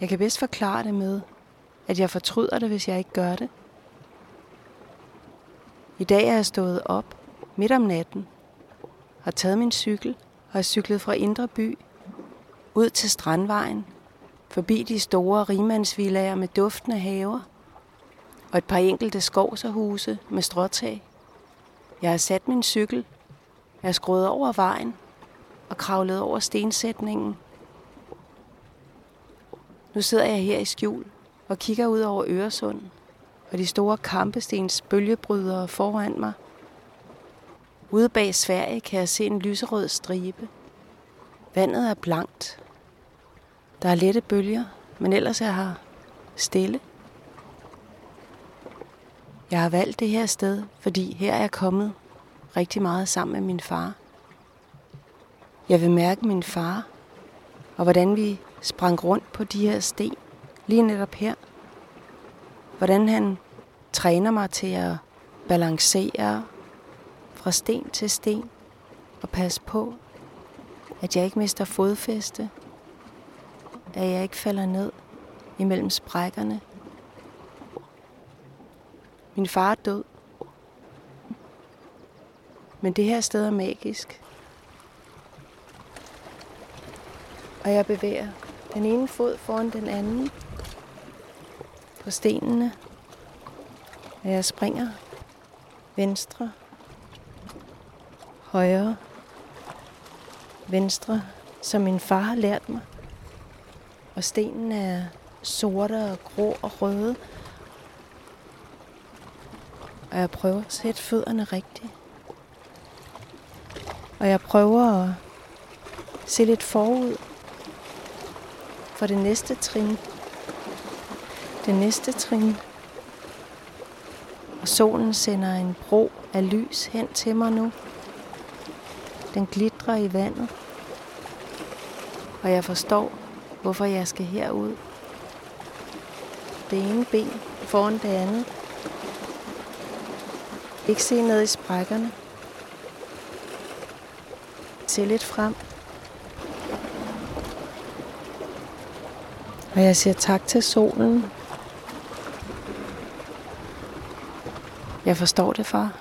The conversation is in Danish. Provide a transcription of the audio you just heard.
Jeg kan bedst forklare det med, at jeg fortryder det, hvis jeg ikke gør det. I dag er jeg stået op midt om natten, har taget min cykel og har cyklet fra Indre By ud til Strandvejen, forbi de store rimandsvillager med duftende haver og et par enkelte skovserhuse med stråtag. Jeg har sat min cykel, jeg har skruet over vejen og kravlet over stensætningen. Nu sidder jeg her i skjul og kigger ud over Øresund og de store kampestens bølgebrydere foran mig. Ude bag Sverige kan jeg se en lyserød stribe. Vandet er blankt. Der er lette bølger, men ellers er her stille. Jeg har valgt det her sted, fordi her er jeg kommet rigtig meget sammen med min far. Jeg vil mærke min far, og hvordan vi sprang rundt på de her sten, lige netop her. Hvordan han træner mig til at balancere fra sten til sten og passe på, at jeg ikke mister fodfæste, at jeg ikke falder ned imellem sprækkerne. Min far er død, men det her sted er magisk. Og jeg bevæger den ene fod foran den anden på stenene. Og jeg springer venstre, højre, venstre, som min far har lært mig. Og stenen er sorte og grå og røde. Og jeg prøver at sætte fødderne rigtigt. Og jeg prøver at se lidt forud for det næste trin. Det næste trin. Og solen sender en bro af lys hen til mig nu. Den glitrer i vandet. Og jeg forstår, hvorfor jeg skal herud. Det ene ben foran det andet. Ikke se ned i sprækkerne. Se lidt frem. Og jeg siger tak til solen. Jeg forstår det, far.